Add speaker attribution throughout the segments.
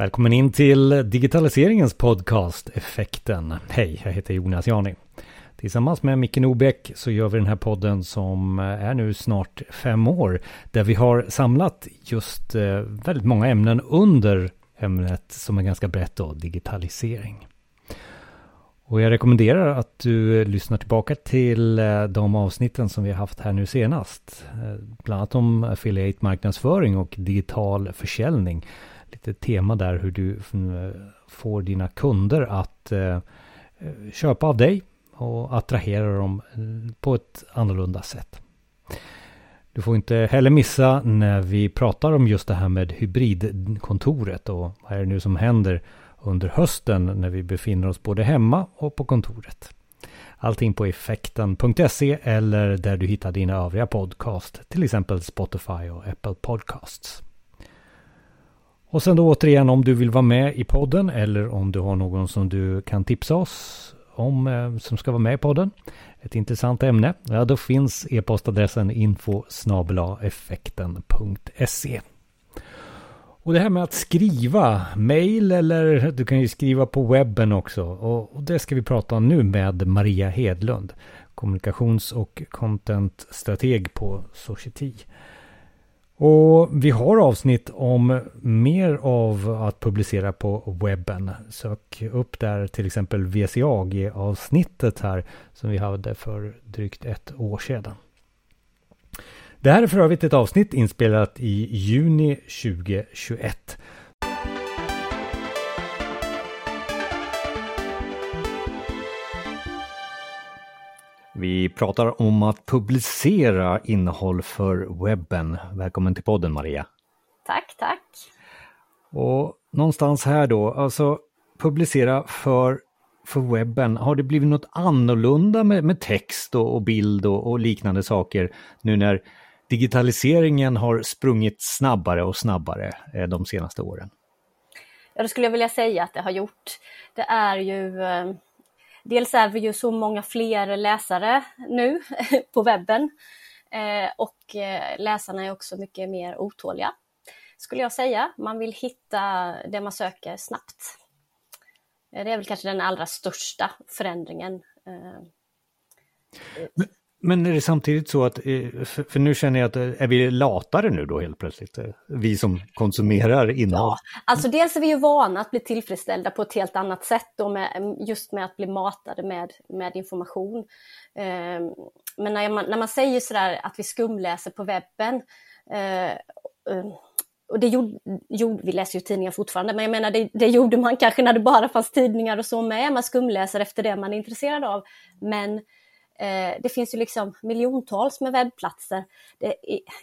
Speaker 1: Välkommen in till digitaliseringens podcast Effekten. Hej, jag heter Jonas Jani. Tillsammans med Micke Nobäck så gör vi den här podden som eh, är nu snart fem år. Där vi har samlat just eh, väldigt många ämnen under ämnet som är ganska brett då, digitalisering. Och jag rekommenderar att du lyssnar tillbaka till eh, de avsnitten som vi har haft här nu senast. Bland annat om affiliate marknadsföring och digital försäljning lite tema där hur du eh, får dina kunder att eh, eh, köpa av dig och attrahera dem på ett annorlunda sätt. Du får inte heller missa när vi pratar om just det här med hybridkontoret och vad är det nu som händer under hösten när vi befinner oss både hemma och på kontoret. Allting på effekten.se eller där du hittar dina övriga podcast, till exempel Spotify och Apple Podcasts. Och sen då återigen om du vill vara med i podden eller om du har någon som du kan tipsa oss om eh, som ska vara med i podden. Ett intressant ämne. Ja, då finns e-postadressen info effekten.se. Och det här med att skriva mail eller du kan ju skriva på webben också. Och, det ska vi prata om nu med Maria Hedlund. Kommunikations och contentstrateg på Society. Och vi har avsnitt om mer av att publicera på webben. Sök upp där till exempel VCAG-avsnittet här som vi hade för drygt ett år sedan. Det här är för övrigt ett avsnitt inspelat i juni 2021. Vi pratar om att publicera innehåll för webben. Välkommen till podden Maria.
Speaker 2: Tack, tack.
Speaker 1: Och någonstans här då, alltså publicera för, för webben. Har det blivit något annorlunda med, med text och, och bild och, och, liknande saker nu när digitaliseringen har sprungit snabbare och snabbare eh, de senaste åren?
Speaker 2: Ja, det skulle jag vilja säga att det har gjort. Det är ju eh dels är vi ju så många fler läsare nu på webben eh, och eh, läsarna är också mycket mer otåliga, skulle jag säga. Man vill hitta det man söker snabbt. Eh, det är väl kanske den allra största förändringen.
Speaker 1: Men, men är det samtidigt så att, eh, för nu känner jag att, eh, är vi latare nu då helt plötsligt? Eh, vi som konsumerar innehåll. Ja,
Speaker 2: alltså dels är vi ju vana att bli tillfredsställda på ett helt annat sätt då med, mm, just med att bli matade med, med information. Ehm, men när man, när man säger sådär att vi skumläser på webben, och det gjorde, gjorde, vi läser ju tidningar fortfarande, men jag menar det, det, gjorde man kanske när det bara fanns tidningar och så med, man skumläser efter det man är intresserad av. Men Eh, det finns ju liksom miljontals med webbplatser. Det,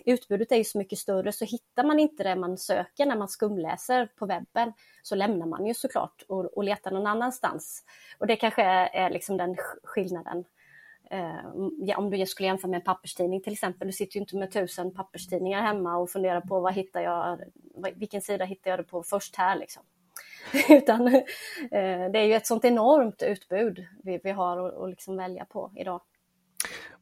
Speaker 2: utbudet är ju så mycket större så hittar man inte det man söker när man skumläser på webben så lämnar man ju såklart och, och letar någon annanstans. Och det kanske är, är liksom den skillnaden. Eh, om du skulle jämföra med en papperstidning till exempel, du sitter ju inte med tusen papperstidningar hemma och funderar på vad hittar jag, vilken sida hittar jag det på först här liksom. Utan eh, det är ju ett sånt enormt utbud vi, vi har att liksom välja på idag.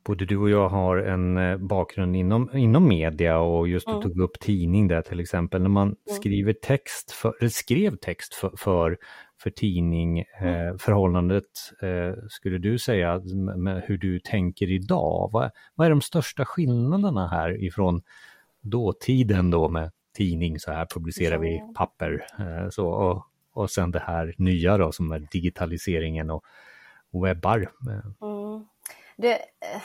Speaker 1: Både du och jag har en eh, bakgrund inom, inom media och just du mm. tog upp tidning där till exempel. När man mm. skriver text, för, skrev text för, för, för tidning, mm. eh, förhållandet eh, skulle du säga med hur du tänker idag? Vad, vad är de största skillnaderna här ifrån dåtiden då med tidning, så här publicerar vi papper. Eh, så, och, och sen det här nya då som är digitaliseringen och webbar.
Speaker 2: Mm. Det, eh,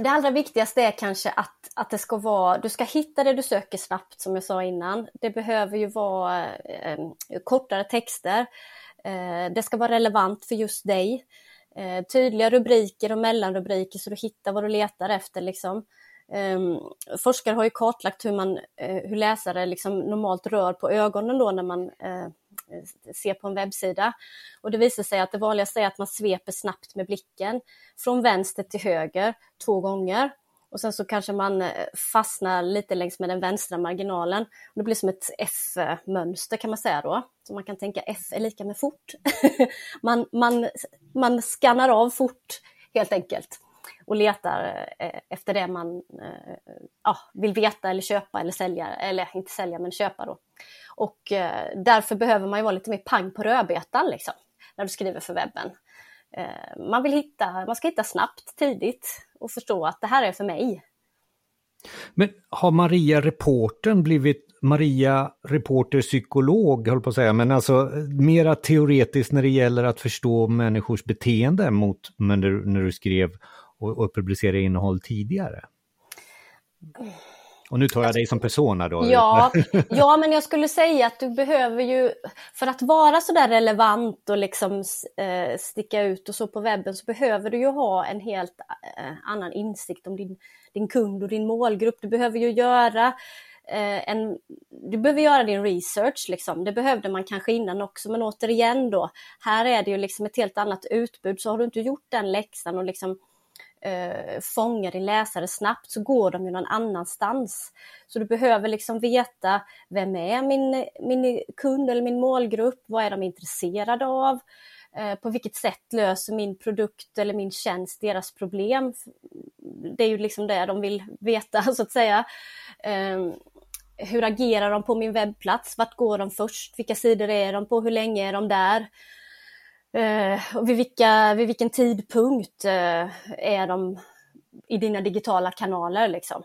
Speaker 2: det allra viktigaste är kanske att, att det ska vara, du ska hitta det du söker snabbt som jag sa innan. Det behöver ju vara eh, kortare texter. Eh, det ska vara relevant för just dig. Eh, tydliga rubriker och mellanrubriker så du hittar vad du letar efter. Liksom. Ehm, forskare har ju kartlagt hur, man, eh, hur läsare liksom normalt rör på ögonen då när man eh, Eh, se ser på en webbsida. Och det visar sig att det vanligaste är att man sveper snabbt med blicken från vänster till höger två gånger. Och sen så kanske man eh, fastnar lite längs med den vänstra marginalen. Och det blir som ett F-mönster kan man säga då. Så man kan tänka F är lika med fort. man, man, man skannar av fort helt enkelt. och letar eh, efter det man ja, vill veta eller köpa eller sälja, eller inte sälja men köpa då. Och eh, därför behöver man ju vara lite mer pang på rödbetan liksom, när du skriver för webben. Eh, man vill hitta, man ska hitta snabbt, tidigt och förstå att det här är för mig.
Speaker 1: Men har Maria reporten blivit Maria reporter psykolog, höll på att säga, men alltså mera teoretiskt när det gäller att förstå människors beteende mot när du, när du skrev och, och publicerade innehåll tidigare? Och nu tar jag dig som persona då.
Speaker 2: Ja, ja, men jag skulle säga att du behöver ju, för att vara sådär relevant och liksom eh, sticka ut och så på webben så behöver du ju ha en helt eh, annan insikt om din, din kund och din målgrupp. Du behöver ju göra eh, en, du behöver göra din research, liksom. det behövde man kanske innan också, men återigen då, här är det ju liksom ett helt annat utbud, så har du inte gjort den läxan och liksom eh, fångar din läsare snabbt så går de ju någon annanstans. Så du behöver liksom veta, vem är min, min kund eller min målgrupp? Vad är de intresserade av? Eh, på vilket sätt löser min produkt eller min tjänst deras problem? Det är ju liksom det de vill veta så att säga. Eh, hur agerar de på min webbplats? Vart går de först? Vilka sidor är de på? Hur länge är de där? Eh, och vid, vilka, vid vilken tidpunkt eh, är de i dina digitala kanaler liksom?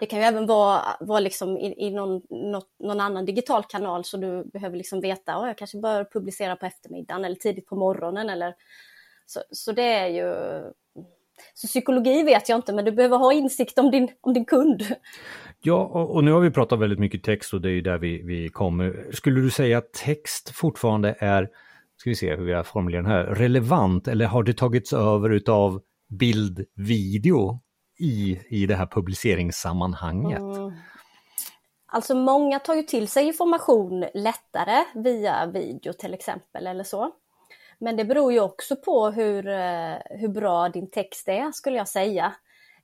Speaker 2: Det kan ju även vara, vara liksom i, i någon, något, någon annan digital kanal så du behöver liksom veta, oh, jag kanske bör publicera på eftermiddagen eller tidigt på morgonen eller så, så det är ju så psykologi vet jag inte, men du behöver ha insikt om din, om din kund.
Speaker 1: Ja, och, och nu har vi pratat väldigt mycket text och det är ju där vi, vi kommer. Skulle du säga att text fortfarande är ska vi se hur jag formulerar den här, relevant eller har det tagits över utav bild, video i, i det här publiceringssammanhanget? Mm.
Speaker 2: Alltså många tar ju till sig information lättare via video till exempel eller så. Men det beror ju också på hur, eh, hur bra din text är skulle jag säga.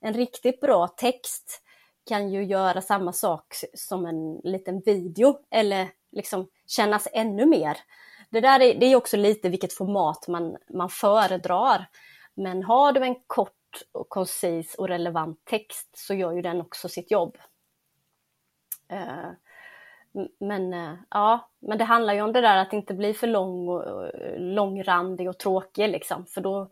Speaker 2: En riktigt bra text kan ju göra samma sak som en liten video eller liksom kännas ännu mer det där är, det är också lite vilket format man, man föredrar. Men har du en kort och koncis och relevant text så gör ju den också sitt jobb. Eh, men eh, ja, men det handlar ju om det där att inte bli för lång och, eh, långrandig och tråkig liksom, för då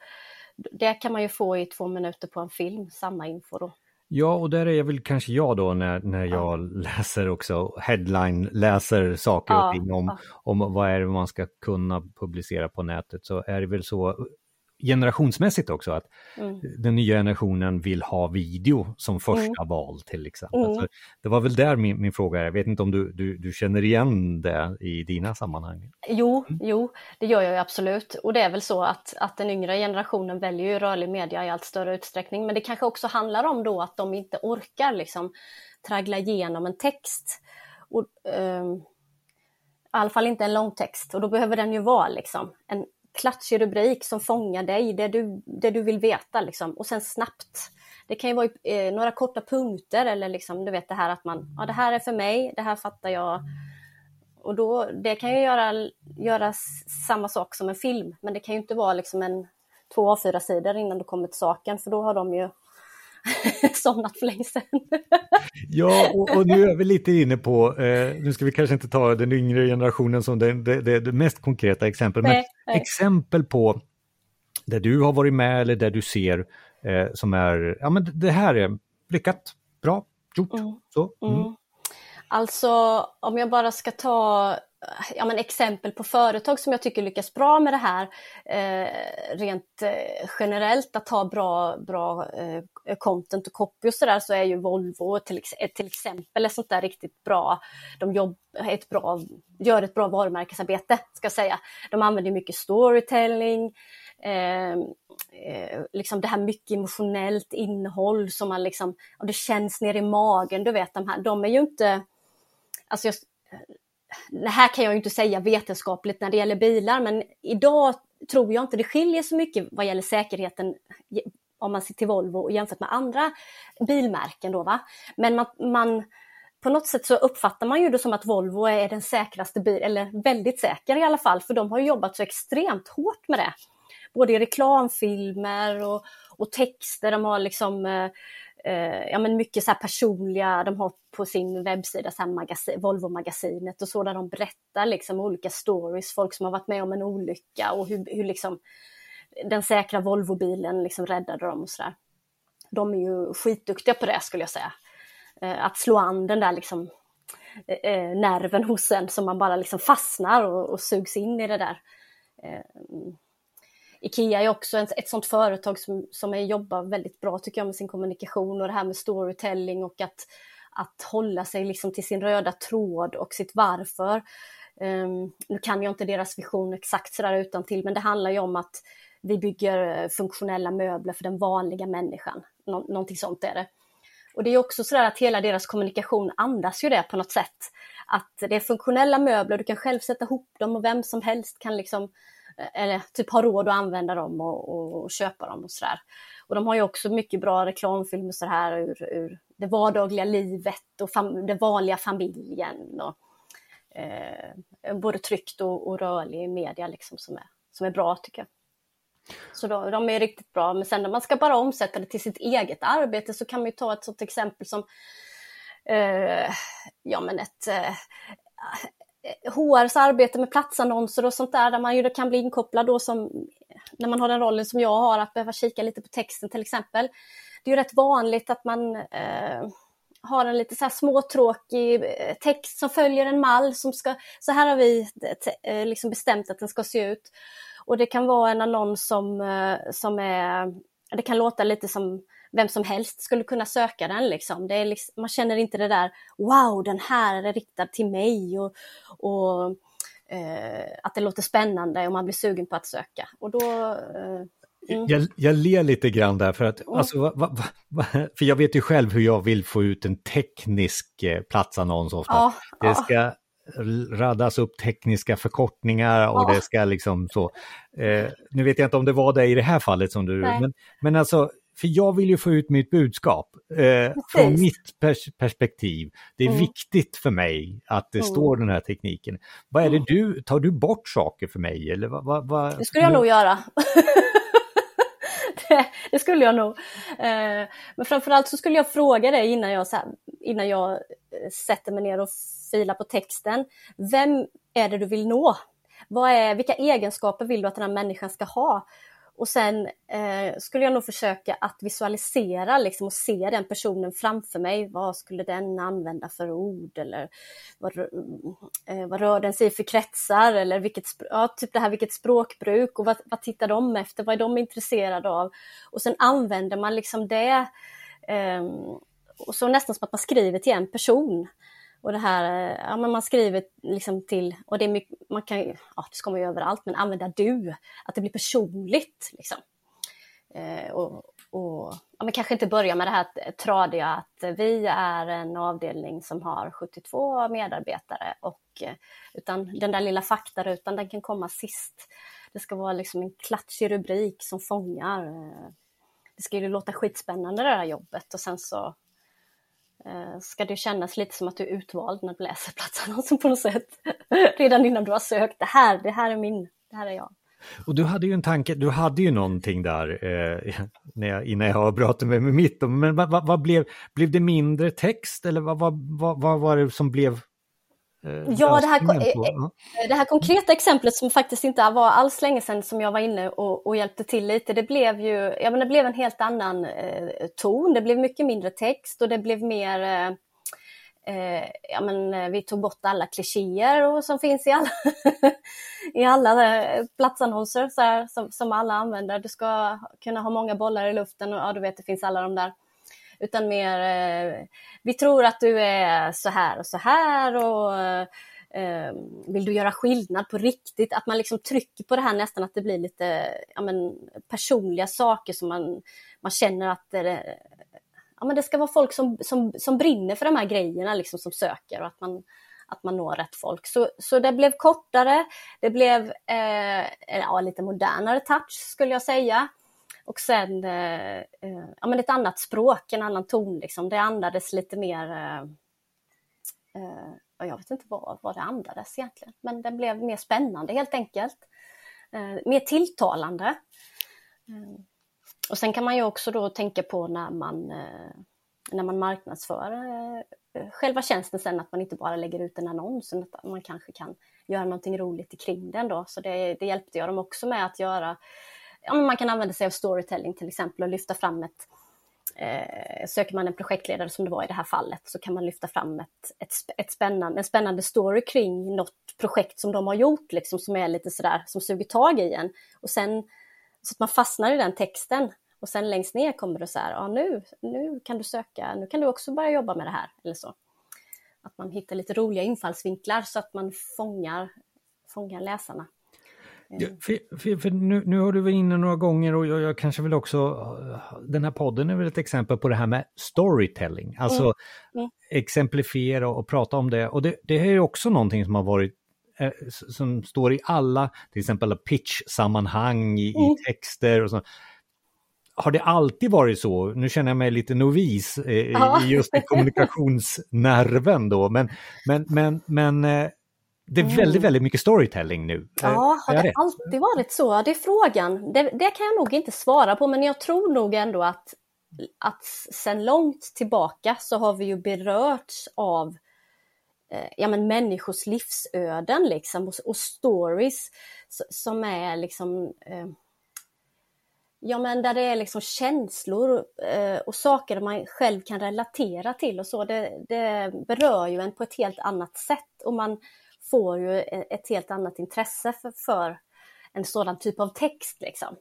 Speaker 2: det kan man ju få i två minuter på en film, samma info då.
Speaker 1: Ja, och där är väl kanske jag då när, när jag ja. läser också headline, läser saker ja, och ting om, ja. om vad är det man ska kunna publicera på nätet så är det väl så generationsmässigt också att mm. den nya generationen vill ha video som första mm. val till exempel. Mm. det var väl där min, min fråga är, jag vet inte om du, du, du känner igen det i dina sammanhang?
Speaker 2: Jo, mm. jo, det gör jag absolut och det är väl så att, att den yngre generationen väljer ju rörlig media i allt större utsträckning men det kanske också handlar om då att de inte orkar liksom traggla igenom en text. Och, um, i alla fall inte en lång text och då behöver den ju vara liksom en, klatschig rubrik som fångar dig, det du, det du vill veta liksom. och sen snabbt. Det kan ju vara eh, några korta punkter eller liksom, du vet det här att man, ja det här är för mig, det här fattar jag. Och då, det kan ju göra, göra samma sak som en film, men det kan ju inte vara liksom en två A4-sidor innan du kommer till saken, för då har de ju somnat för länge sedan.
Speaker 1: ja, och, och, nu är vi lite inne på, eh, nu ska vi kanske inte ta den yngre generationen som det, det, det, mest konkreta exempel, men nej. exempel på där du har varit med eller där du ser eh, som är, ja men det här är lyckat, bra, gjort, mm. så. Mm. Mm.
Speaker 2: Alltså om jag bara ska ta Eh, ja, men exempel på företag som jag tycker lyckas bra med det här eh, rent eh, generellt att ha bra, bra eh, content och copy och sådär så är ju Volvo till, till exempel ett sånt där riktigt bra, de jobb, ett bra, gör ett bra varumärkesarbete ska jag säga. De använder mycket storytelling, eh, eh, liksom det här mycket emotionellt innehåll som man liksom, och det känns ner i magen, du vet de här, de är ju inte, alltså jag, det här kan jag ju inte säga vetenskapligt när det gäller bilar, men idag tror jag inte det skiljer så mycket vad gäller säkerheten om man ser till Volvo jämfört med andra bilmärken. Då, va? Men man, man, på något sätt så uppfattar man ju det som att Volvo är den säkraste bilen, eller väldigt säker i alla fall, för de har jobbat så extremt hårt med det. Både i reklamfilmer och, och texter, de har liksom eh, Eh, ja, men mycket så personliga, de har på sin webbsida så magasin, Volvo-magasinet och så där de berättar liksom olika stories, folk som har varit med om en olycka och hur, hur liksom den säkra Volvobilen liksom räddade dem och sådär. De är ju skitduktiga på det skulle jag säga. Eh, att slå an den där liksom eh, eh, nerven hos en som man bara liksom fastnar och, och sugs in i det där. Eh, Ikea är också ett, ett sånt företag som, som jobbar väldigt bra tycker jag med sin kommunikation och det här med storytelling och att, att hålla sig liksom till sin röda tråd och sitt varför. Um, nu kan jag inte deras vision exakt sådär utan till men det handlar ju om att vi bygger eh, funktionella möbler för den vanliga människan. Nå någonting sånt är det. Och det är också sådär att hela deras kommunikation andas ju det på något sätt. Att det är funktionella möbler, du kan själv sätta ihop dem och vem som helst kan liksom eller typ har råd att använda dem och, och, och köpa dem och sådär. Och de har ju också mycket bra reklamfilmer så här ur, ur det vardagliga livet och fam, den vanliga familjen. Och, eh, både tryckt och, och rörlig media liksom som är, som är bra tycker jag. Så då, de är riktigt bra, men sen när man ska bara omsätta det till sitt eget arbete så kan man ju ta ett sådant exempel som eh, ja men ett eh, Eh, HRs arbete med platsannonser och sånt där, där man ju kan bli inkopplad då som, när man har den rollen som jag har, att behöva kika lite på texten till exempel. Det är ju rätt vanligt att man eh, har en lite så här småtråkig eh, text som följer en mall som ska, så här har vi eh, liksom bestämt att den ska se ut. Och det kan vara en annons som, eh, som är, det kan låta lite som vem som helst skulle kunna söka den. Liksom. Det är liksom, man känner inte det där, wow, den här är riktad till mig och, och eh, att det låter spännande och man blir sugen på att söka. Och då, eh,
Speaker 1: Mm. Jag, jag ler lite grann där för att, mm. alltså, va, va, va, för jag vet ju själv hur jag vill få ut en teknisk eh, platsannons ofta. Ja, det ska ja. raddas upp tekniska förkortningar och ja. det ska liksom så. Eh, nu vet jag inte om det var det i det här fallet som du, men, men alltså för jag vill ju få ut mitt budskap eh, från mitt pers perspektiv. Det är mm. viktigt för mig att det mm. står den här tekniken. Vad är det mm. du, tar du bort saker för mig eller vad? vad, vad
Speaker 2: det skulle jag nog göra. det, det, skulle jag nog. Eh, men framförallt så skulle jag fråga dig innan jag, här, innan jag eh, sätter mig ner och filar på texten. Vem är det du vill nå? Vad är, vilka egenskaper vill du att den här människan ska ha? Och sen eh, skulle jag nog försöka att visualisera liksom, och se den personen framför mig. Vad skulle den använda för ord eller vad, eh, vad rör den sig för kretsar eller vilket, ja, typ det här, vilket språkbruk och vad, vad tittar de efter, vad är de intresserade av? Och sen använder man liksom det eh, och så nästan som att man skriver till en person. Och det här, eh, ja men man skriver liksom till, och det är mycket, man kan ja det ska man ju överallt, men använda du, att det blir personligt liksom. Eh, och, och ja, men kanske inte börja med det här tradiga att vi är en avdelning som har 72 medarbetare och eh, utan den där lilla faktarutan den kan komma sist. Det ska vara liksom en klatschig rubrik som fångar. Eh, det ska ju låta skitspännande det där jobbet och sen så Eh, ska det kännas lite som att du är utvald när du läser platsannonsen på något sätt. Redan innan du har sökt, det här, det här är min, det här är jag.
Speaker 1: Och du hade ju en tanke, du hade ju någonting där eh, när jag, innan jag avbröt mig med mitt, men vad, vad, vad, blev, blev det mindre text eller vad, vad, vad, vad var det som blev
Speaker 2: ja, det här, eh, det här konkreta exemplet som faktiskt inte var alls länge sedan som jag var inne och, och hjälpte till lite, det blev ju ja, men det blev en helt annan eh, ton. Det blev mycket mindre text och det blev mer eh, eh ja, men, vi tog bort alla klichéer som finns i alla, i alla platsannonser så här, som, som alla använder. Du ska kunna ha många bollar i luften och ja, du vet, det finns alla de där utan mer eh, vi tror att du är så här och så här och eh, vill du göra skillnad på riktigt? Att man liksom trycker på det här nästan att det blir lite ja, men, personliga saker som man, man känner att det, ja, men det ska vara folk som, som, som brinner för de här grejerna liksom, som söker och att man, att man når rätt folk. Så, så det blev kortare, det blev eh, ja, lite modernare touch skulle jag säga. Och sen eh, eh, ja, men ett annat språk, en annan ton. Liksom. Det andades lite mer, eh, eh, jag vet inte vad, vad det andades egentligen, men den blev mer spännande helt enkelt. Eh, mer tilltalande. Mm. och sen kan man ju också då tänka på när man, eh, när man marknadsför eh, själva tjänsten sen, att man inte bara lägger ut en annons, utan att man kanske kan göra någonting roligt kring den då. Så det, det hjälpte jag dem också med att göra. Ja, man kan använda sig av storytelling till exempel och lyfta fram ett, eh, söker man en projektledare som det var i det här fallet så kan man lyfta fram ett, ett, ett spännande, en spännande story kring något projekt som de har gjort liksom, som är lite sådär, som suger tag i en. Och sen så att man fastnar i den texten och sen längst ner kommer det så här, ja nu, nu kan du söka, nu kan du också börja jobba med det här eller så. Att man hittar lite roliga infallsvinklar så att man fångar, fångar läsarna.
Speaker 1: Ja, för, för, för nu, nu, har du varit inne några gånger och jag, jag, kanske vill också, den här podden är väl ett exempel på det här med storytelling, alltså mm. Mm. exemplifiera och prata om det. Och det, det är ju också någonting som har varit eh, som står i alla, till exempel pitch-sammanhang i, mm. i, texter och så. Har det alltid varit så? Nu känner jag mig lite novis eh, ja. i just i kommunikationsnerven då, men, men, men, men eh, det är väldigt, mm. väldigt mycket storytelling nu.
Speaker 2: Ja, har det, det alltid varit så? Det är frågan. Det, det, kan jag nog inte svara på, men jag tror nog ändå att, att sen långt tillbaka så har vi ju berörts av eh, ja, men människors livsöden liksom, och, och stories som är liksom eh, Ja men där det är liksom känslor eh, och saker man själv kan relatera till och så. Det, det berör ju en på ett helt annat sätt och man får ju e-, ett helt annat intresse för, för en sådan typ av text liksom.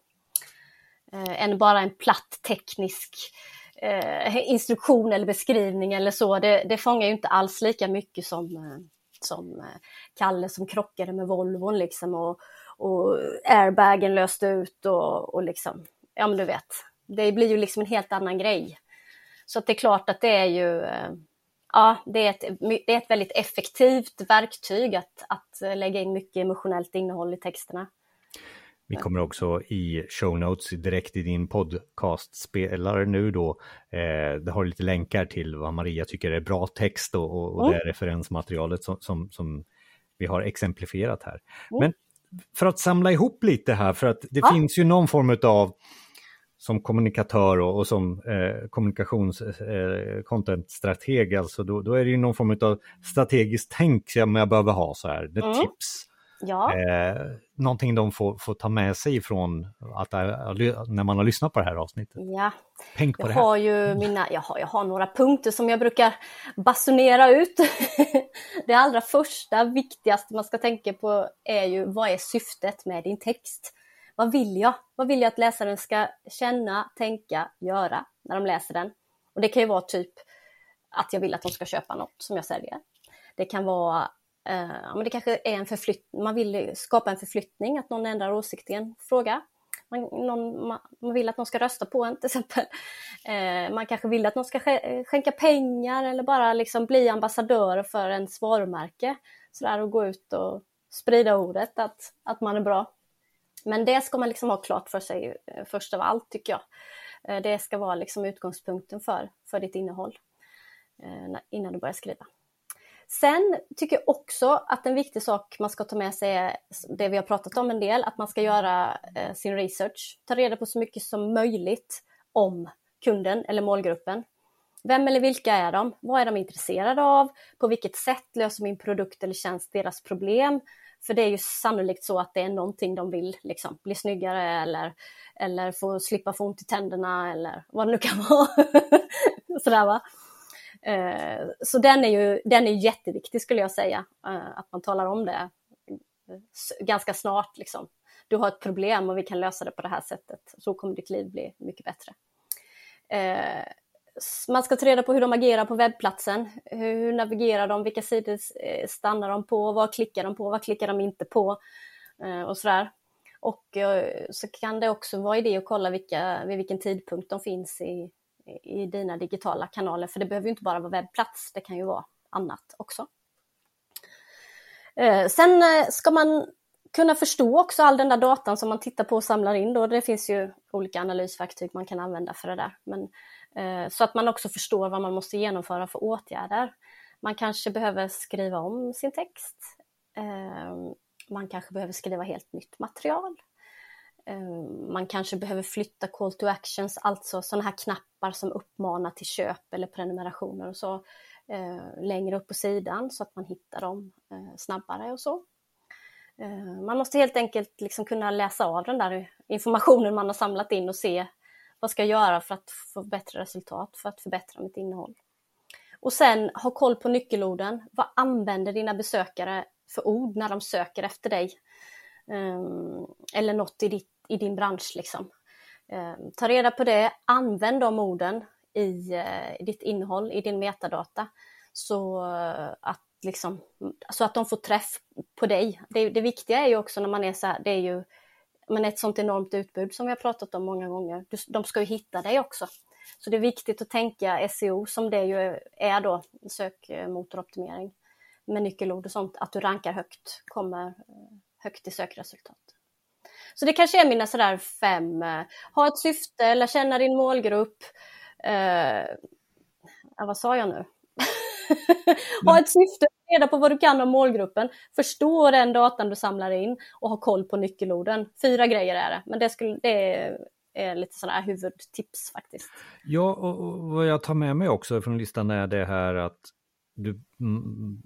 Speaker 2: Eh, än bara en platt teknisk eh, instruktion eller beskrivning eller så. Det, det fångar ju inte alls lika mycket som, eh, som eh, Kalle som krockade med Volvon liksom och, och airbagen löste ut och, och liksom, ja men du vet, det blir ju liksom en helt annan grej. Så att det är klart att det är ju eh, ja, det är, ett, det är ett väldigt effektivt verktyg att, att lägga in mycket emotionellt innehåll i texterna.
Speaker 1: Vi kommer också i show notes direkt i din podcastspelare nu då. Eh, det har lite länkar till vad Maria tycker är bra text och, och, och mm. det referensmaterialet som, som, som, vi har exemplifierat här. Mm. Men för att samla ihop lite här, för att det ja. finns ju någon form av som kommunikatör och, och som eh, kommunikations eh, alltså då, då, är det ju någon form av strategiskt tänk som jag behöver ha så här, mm. tips. Ja. Eh, någonting de får, får ta med sig från att, eh, när man har lyssnat på det här avsnittet.
Speaker 2: Ja,
Speaker 1: Tänk på
Speaker 2: jag
Speaker 1: det här.
Speaker 2: har ju mina, jag har, jag har några punkter som jag brukar basunera ut. det allra första, viktigaste man ska tänka på är ju vad är syftet med din text? Vad vill jag? Vad vill jag att läsaren ska känna, tänka, göra när de läser den? Och det kan ju vara typ att jag vill att de ska köpa något som jag säljer. Det kan vara eh, men det kanske är en förflyttning, man vill skapa en förflyttning, att någon ändrar åsikt i en fråga. Man, någon, man, vill att någon ska rösta på en till exempel. Eh, man kanske vill att någon ska skänka pengar eller bara liksom bli ambassadör för ens varumärke. Sådär och gå ut och sprida ordet att, att man är bra. Men det ska man liksom ha klart för sig eh, först av allt tycker jag. Eh, det ska vara liksom utgångspunkten för, för ditt innehåll eh, innan du börjar skriva. Sen tycker jag också att en viktig sak man ska ta med sig är det vi har pratat om en del, att man ska göra sin research, ta reda på så mycket som möjligt om kunden eller målgruppen. Vem eller vilka är de? Vad är de intresserade av? På vilket sätt löser min produkt eller tjänst deras problem? För det är ju sannolikt så att det är någonting de vill, liksom, bli snyggare eller, eller få slippa få ont i tänderna eller vad det nu kan vara. Sådär va. Eh, så den är ju den är jätteviktig skulle jag säga, eh, att man talar om det ganska snart. Liksom. Du har ett problem och vi kan lösa det på det här sättet. Så kommer ditt liv bli mycket bättre. Eh, man ska ta reda på hur de agerar på webbplatsen. Hur navigerar de? Vilka sidor eh, stannar de på? Vad klickar de på? Vad klickar de inte på? Och och sådär. Och eh, så kan det också vara idé att kolla vilka, vid vilken tidpunkt de finns i, i dina digitala kanaler. För det behöver inte bara vara webbplats, det kan ju vara annat också. Sen ska man kunna förstå också all den där datan som man tittar på och samlar in. Då. Det finns ju olika analysverktyg man kan använda för det där. Men Eh, Eh, så att man också förstår vad man måste genomföra för åtgärder. Man kanske behöver skriva om sin text. Eh, man kanske behöver skriva helt nytt material. Eh, man kanske behöver flytta call to actions, alltså sådana här knappar som uppmanar till köp eller prenumerationer och så längre upp på sidan så att man hittar dem snabbare och så. Man måste helt enkelt liksom kunna läsa av den där informationen man har samlat in och se vad ska jag göra för att få bättre resultat, för att förbättra mitt innehåll. Och sen ha koll på nyckelorden. Vad använder dina besökare för ord när de söker efter dig? Um, eller något i, ditt, i din bransch liksom. Um, ta reda på det, använd de orden i, uh, i ditt innehåll, i din metadata. Så, uh, att liksom, så att de får träff på dig. Det, det viktiga är ju också när man är så här, det är ju men ett sånt enormt utbud som vi har pratat om många gånger, de ska ju hitta dig också. Så det är viktigt att tänka SEO som det ju är då, sökmotoroptimering med nyckelord och sånt, att du rankar högt, kommer eh, högt i sökresultat. Så det kanske är mina sådär fem, eh, ha ett syfte, lära känna din målgrupp, eh, vad sa jag nu? ha ett syfte, reda på vad du kan om målgruppen, förstå den datan du samlar in och ha koll på nyckelorden. Fyra grejer är det, men det, skulle, det är lite sådana här huvudtips faktiskt.
Speaker 1: Ja, och, vad jag tar med mig också från listan är det här att du mm,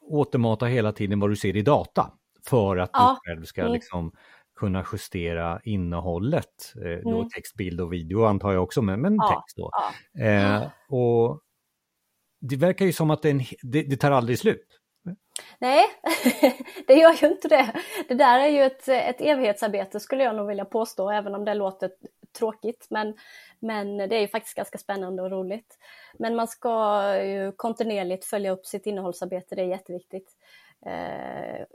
Speaker 1: återmatar hela tiden vad du ser i data för att ja. du själv ska mm. liksom kunna justera innehållet. Eh, då mm. text, bild och video antar jag också, men, men ja. text då. Ja. Eh, och det verkar ju som att det, en, det, det tar aldrig slut.
Speaker 2: Nej, det gör ju inte det. Det där är ju ett, ett evighetsarbete skulle jag nog vilja påstå, även om det låter tråkigt. Men, men det är ju faktiskt ganska spännande och roligt. Men man ska ju kontinuerligt följa upp sitt innehållsarbete, det är jätteviktigt. Eh,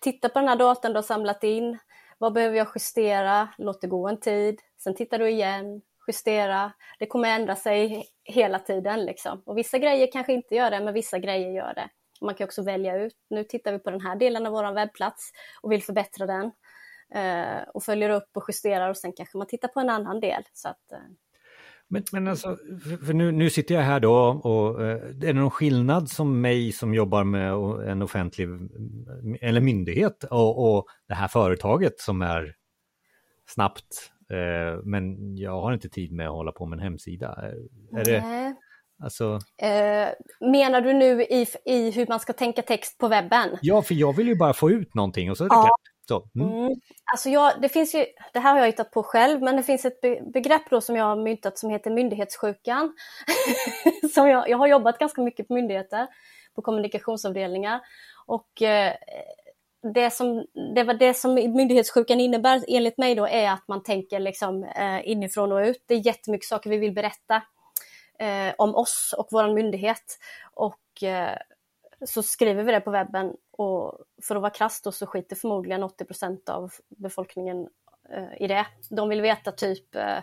Speaker 2: titta på den här datan du har samlat in. Vad behöver jag justera? Låt det gå en tid. Sen tittar du igen, justera. Det kommer ändra sig hela tiden liksom. Och vissa grejer kanske inte gör det, men vissa grejer gör det. Man kan också välja ut, nu tittar vi på den här delen av vår webbplats och vill förbättra den. Eh, och följer upp och justerar och sen kanske man tittar på en annan del. Så att, eh.
Speaker 1: Men, men alltså, för nu, nu sitter jag här då och eh, är det någon skillnad som mig som jobbar med en offentlig eller myndighet och, och det här företaget som är snabbt men jag har inte tid med att hålla på med en hemsida. Är det, alltså...
Speaker 2: Eh, menar du nu i, i hur man ska tänka text på webben?
Speaker 1: Ja, för jag vill ju bara få ut någonting och så är det ja. klart. Så,
Speaker 2: mm. Mm. Alltså jag, det finns ju, det här har jag hittat på själv, men det finns ett begrepp då som jag har myntat som heter myndighetssjukan. som jag, jag har jobbat ganska mycket på myndigheter, på kommunikationsavdelningar. Och eh, det som, det var det som myndighetssjukan innebär enligt mig då är att man tänker liksom eh, inifrån och ut. Det är jättemycket saker vi vill berätta eh, om oss och vår myndighet. Och eh, så skriver vi det på webben och för att vara krass då så skiter förmodligen 80% av befolkningen eh, i det. De vill veta typ Eh,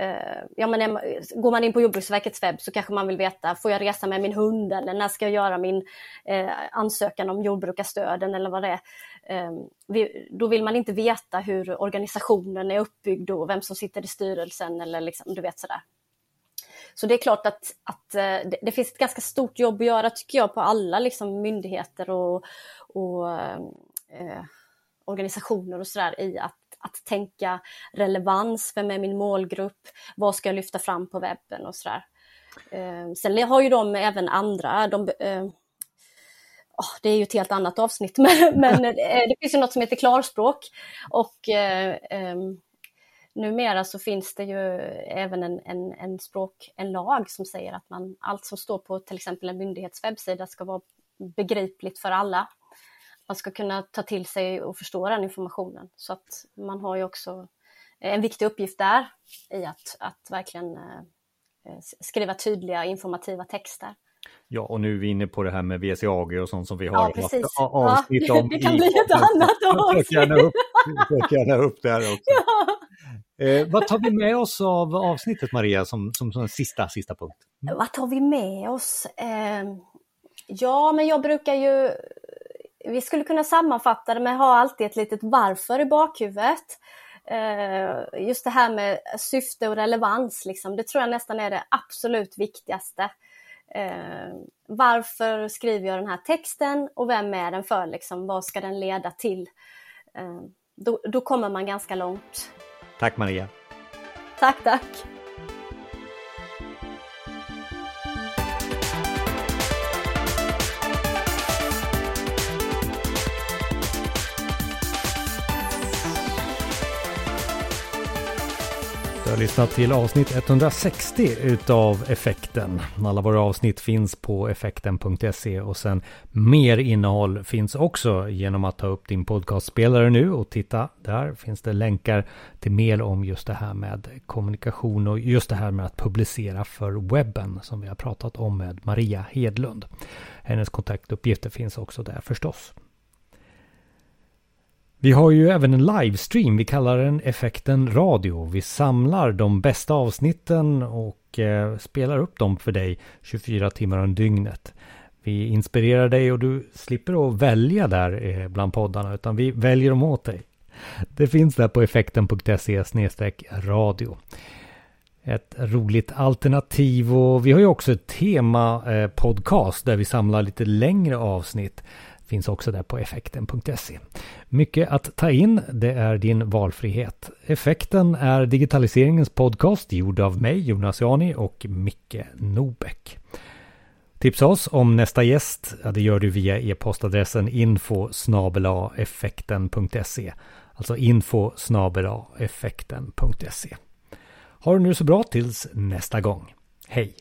Speaker 2: Eh, ja, men går man in på Jordbruksverkets webb så kanske man vill veta, får jag resa med min hund eller när ska jag göra min eh, ansökan om jordbrukarstöden eller vad det är. Eh, vi, då vill man inte veta hur organisationen är uppbyggd och vem som sitter i styrelsen eller liksom, du vet sådär. Så det är klart att, att eh, det, det, finns ett ganska stort jobb att göra tycker jag på alla liksom, myndigheter och, och eh, eh organisationer och sådär i att att tänka relevans, vem är min målgrupp, vad ska jag lyfta fram på webben och sådär. Eh, sen har ju de även andra, de, oh, det är ju ett helt annat avsnitt, men, men eh, det finns ju något som heter klarspråk. Och eh, eh, numera så finns det ju även en, en, en, språk, en lag som säger att man, allt som står på till exempel en myndighets webbsida ska vara begripligt för alla man ska kunna ta till sig och förstå den informationen. Så att man har ju också en viktig uppgift där i att, att verkligen eh, skriva tydliga informativa texter.
Speaker 1: Ja, och nu är vi inne på det här med VCAG och sånt som vi har
Speaker 2: ja, precis.
Speaker 1: avsnitt ja,
Speaker 2: om. Det kan bli ett annat avsnitt.
Speaker 1: Gärna upp, gärna upp där också. Ja. Eh, vad tar vi med oss av avsnittet Maria som, som, som sista, sista punkt?
Speaker 2: Mm. Vad tar vi med oss? Eh, ja, men jag brukar ju vi skulle kunna sammanfatta det med att ha alltid ett litet varför i bakhuvudet. Eh, just det här med syfte och relevans, liksom, det tror jag nästan är det absolut viktigaste. Eh, varför skriver jag den här texten och vem är den för? Liksom, vad ska den leda till? Eh, då, då kommer man ganska långt.
Speaker 1: Tack Maria.
Speaker 2: Tack, tack.
Speaker 1: Lyssnat till avsnitt 160 utav Effekten. Alla våra avsnitt finns på effekten.se och sen mer innehåll finns också genom att ta upp din podcastspelare nu och titta där finns det länkar till mer om just det här med kommunikation och just det här med att publicera för webben som vi har pratat om med Maria Hedlund. Hennes kontaktuppgifter finns också där förstås. Vi har ju även en livestream, vi kallar den Effekten Radio. Vi samlar de bästa avsnitten och eh, spelar upp dem för dig 24 timmar om dygnet. Vi inspirerar dig och du slipper att välja där eh, bland poddarna utan vi väljer dem åt dig. Det finns där på effekten.se radio. Ett roligt alternativ och vi har ju också ett tema eh, podcast där vi samlar lite längre avsnitt finns också där på effekten.se. Mycket att ta in, det är din valfrihet. Effekten är digitaliseringens podcast gjord av mig, Jonas Jani och Micke Nobäck. Tipsa oss om nästa gäst, ja, det gör du via e-postadressen info effekten.se. Alltså info effekten.se. Ha det nu så bra tills nästa gång. Hej!